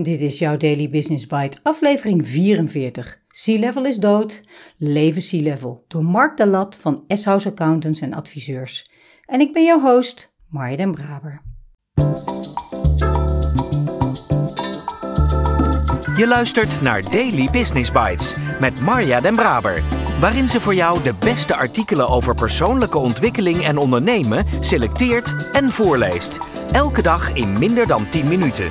Dit is jouw Daily Business Bite, aflevering 44. C-Level is dood, leven C-Level, door Mark de Lat van S-House Accountants en Adviseurs. En ik ben jouw host, Marja den Braber. Je luistert naar Daily Business Bites met Marja den Braber, waarin ze voor jou de beste artikelen over persoonlijke ontwikkeling en ondernemen selecteert en voorleest. Elke dag in minder dan 10 minuten.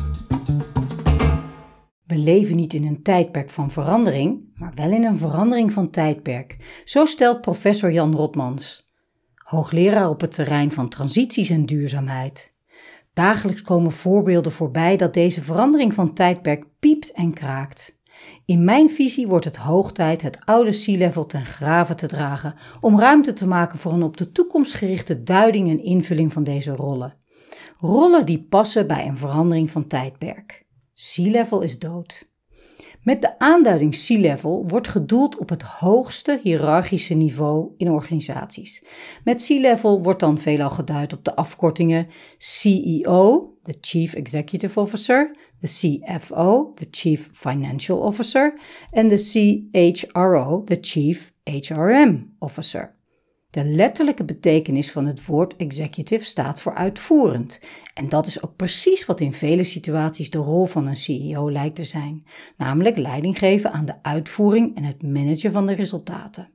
We leven niet in een tijdperk van verandering, maar wel in een verandering van tijdperk. Zo stelt professor Jan Rotmans, hoogleraar op het terrein van transities en duurzaamheid. Dagelijks komen voorbeelden voorbij dat deze verandering van tijdperk piept en kraakt. In mijn visie wordt het hoog tijd het oude sea-level ten graven te dragen om ruimte te maken voor een op de toekomst gerichte duiding en invulling van deze rollen. Rollen die passen bij een verandering van tijdperk. Sea-level is dood. Met de aanduiding C-level wordt gedoeld op het hoogste hiërarchische niveau in organisaties. Met C-level wordt dan veelal geduid op de afkortingen CEO, de Chief Executive Officer, de CFO, de Chief Financial Officer en de CHRO, de Chief HRM Officer. De letterlijke betekenis van het woord executive staat voor uitvoerend. En dat is ook precies wat in vele situaties de rol van een CEO lijkt te zijn, namelijk leiding geven aan de uitvoering en het managen van de resultaten.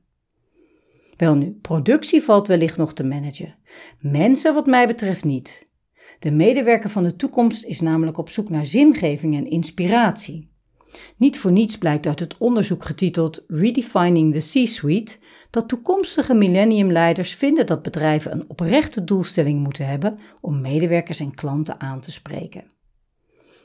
Welnu, productie valt wellicht nog te managen. Mensen, wat mij betreft, niet. De medewerker van de toekomst is namelijk op zoek naar zingeving en inspiratie. Niet voor niets blijkt uit het onderzoek getiteld Redefining the C-Suite dat toekomstige millenniumleiders vinden dat bedrijven een oprechte doelstelling moeten hebben om medewerkers en klanten aan te spreken.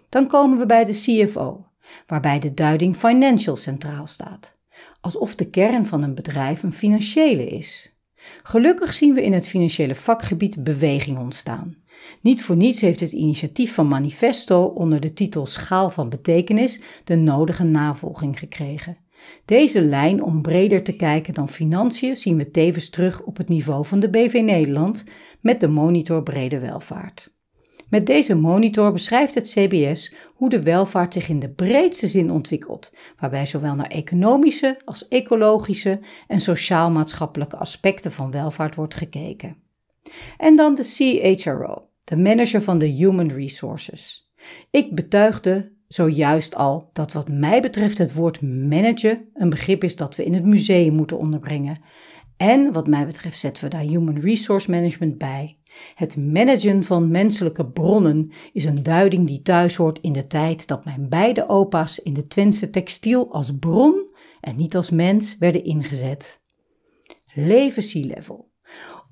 Dan komen we bij de CFO, waarbij de duiding financial centraal staat, alsof de kern van een bedrijf een financiële is. Gelukkig zien we in het financiële vakgebied beweging ontstaan. Niet voor niets heeft het initiatief van Manifesto onder de titel Schaal van Betekenis de nodige navolging gekregen. Deze lijn om breder te kijken dan financiën zien we tevens terug op het niveau van de BV Nederland met de monitor brede welvaart. Met deze monitor beschrijft het CBS hoe de welvaart zich in de breedste zin ontwikkelt, waarbij zowel naar economische als ecologische en sociaal-maatschappelijke aspecten van welvaart wordt gekeken. En dan de CHRO, de manager van de Human Resources. Ik betuigde zojuist al dat wat mij betreft het woord managen een begrip is dat we in het museum moeten onderbrengen. En wat mij betreft zetten we daar Human Resource Management bij. Het managen van menselijke bronnen is een duiding die thuis hoort in de tijd dat mijn beide opa's in de Twentse textiel als bron en niet als mens werden ingezet. Leven sea level.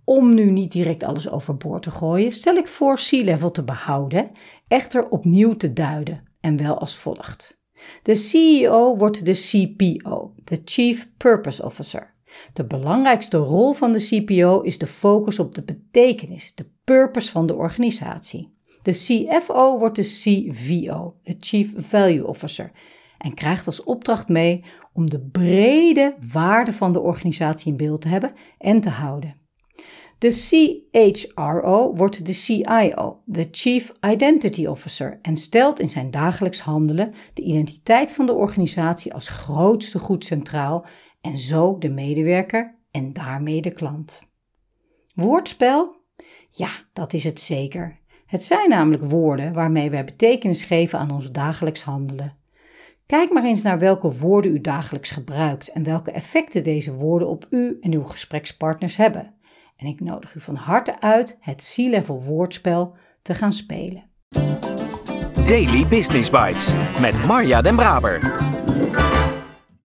Om nu niet direct alles overboord te gooien, stel ik voor sea level te behouden, echter opnieuw te duiden en wel als volgt. De CEO wordt de CPO, de Chief Purpose Officer. De belangrijkste rol van de CPO is de focus op de betekenis, de purpose van de organisatie. De CFO wordt de CVO, de Chief Value Officer, en krijgt als opdracht mee om de brede waarde van de organisatie in beeld te hebben en te houden. De CHRO wordt de CIO, de Chief Identity Officer, en stelt in zijn dagelijks handelen de identiteit van de organisatie als grootste goed centraal en zo de medewerker en daarmee de klant. Woordspel? Ja, dat is het zeker. Het zijn namelijk woorden waarmee wij betekenis geven aan ons dagelijks handelen. Kijk maar eens naar welke woorden u dagelijks gebruikt en welke effecten deze woorden op u en uw gesprekspartners hebben. En ik nodig u van harte uit het C-level woordspel te gaan spelen. Daily Business Bites met Marja Den Braber.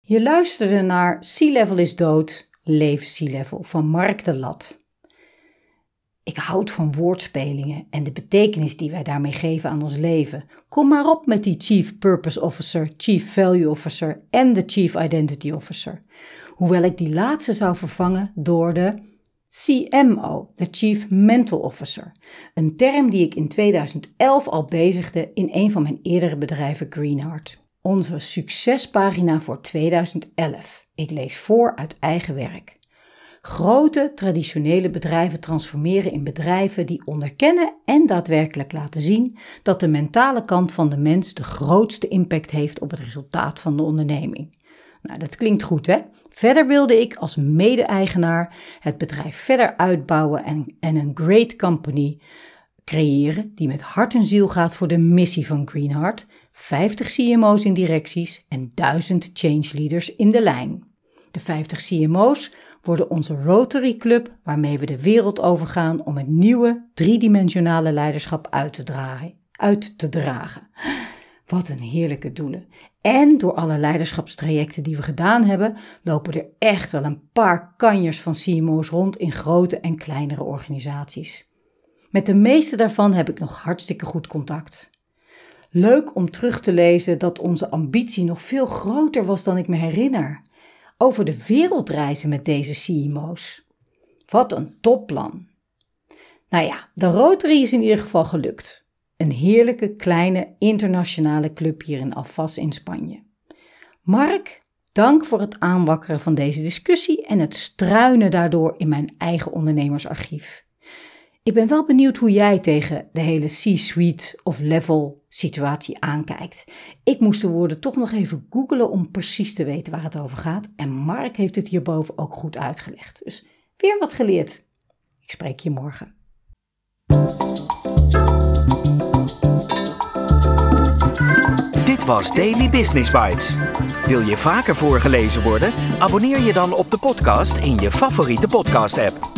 Je luisterde naar C-level is dood, leven C-level van Mark de Lat. Ik houd van woordspelingen en de betekenis die wij daarmee geven aan ons leven. Kom maar op met die Chief Purpose Officer, Chief Value Officer en de Chief Identity Officer. Hoewel ik die laatste zou vervangen door de CMO, de Chief Mental Officer. Een term die ik in 2011 al bezigde in een van mijn eerdere bedrijven Greenheart. Onze succespagina voor 2011. Ik lees voor uit eigen werk. Grote traditionele bedrijven transformeren in bedrijven die onderkennen en daadwerkelijk laten zien dat de mentale kant van de mens de grootste impact heeft op het resultaat van de onderneming. Nou, dat klinkt goed, hè? Verder wilde ik als mede-eigenaar het bedrijf verder uitbouwen en, en een great company creëren die met hart en ziel gaat voor de missie van Greenheart, 50 CMO's in directies en 1000 change leaders in de lijn. De 50 CMO's worden onze Rotary Club waarmee we de wereld overgaan om het nieuwe driedimensionale leiderschap uit te, draaien, uit te dragen. Wat een heerlijke doelen. En door alle leiderschapstrajecten die we gedaan hebben, lopen er echt wel een paar kanjers van CMO's rond in grote en kleinere organisaties. Met de meeste daarvan heb ik nog hartstikke goed contact. Leuk om terug te lezen dat onze ambitie nog veel groter was dan ik me herinner over de wereld reizen met deze CMO's. Wat een topplan. Nou ja, de Rotary is in ieder geval gelukt. Een heerlijke kleine internationale club hier in Alvas in Spanje. Mark, dank voor het aanwakkeren van deze discussie en het struinen daardoor in mijn eigen ondernemersarchief. Ik ben wel benieuwd hoe jij tegen de hele C-suite of level situatie aankijkt. Ik moest de woorden toch nog even googelen om precies te weten waar het over gaat. En Mark heeft het hierboven ook goed uitgelegd. Dus weer wat geleerd. Ik spreek je morgen. Dit was Daily Business Bites. Wil je vaker voorgelezen worden? Abonneer je dan op de podcast in je favoriete podcast-app.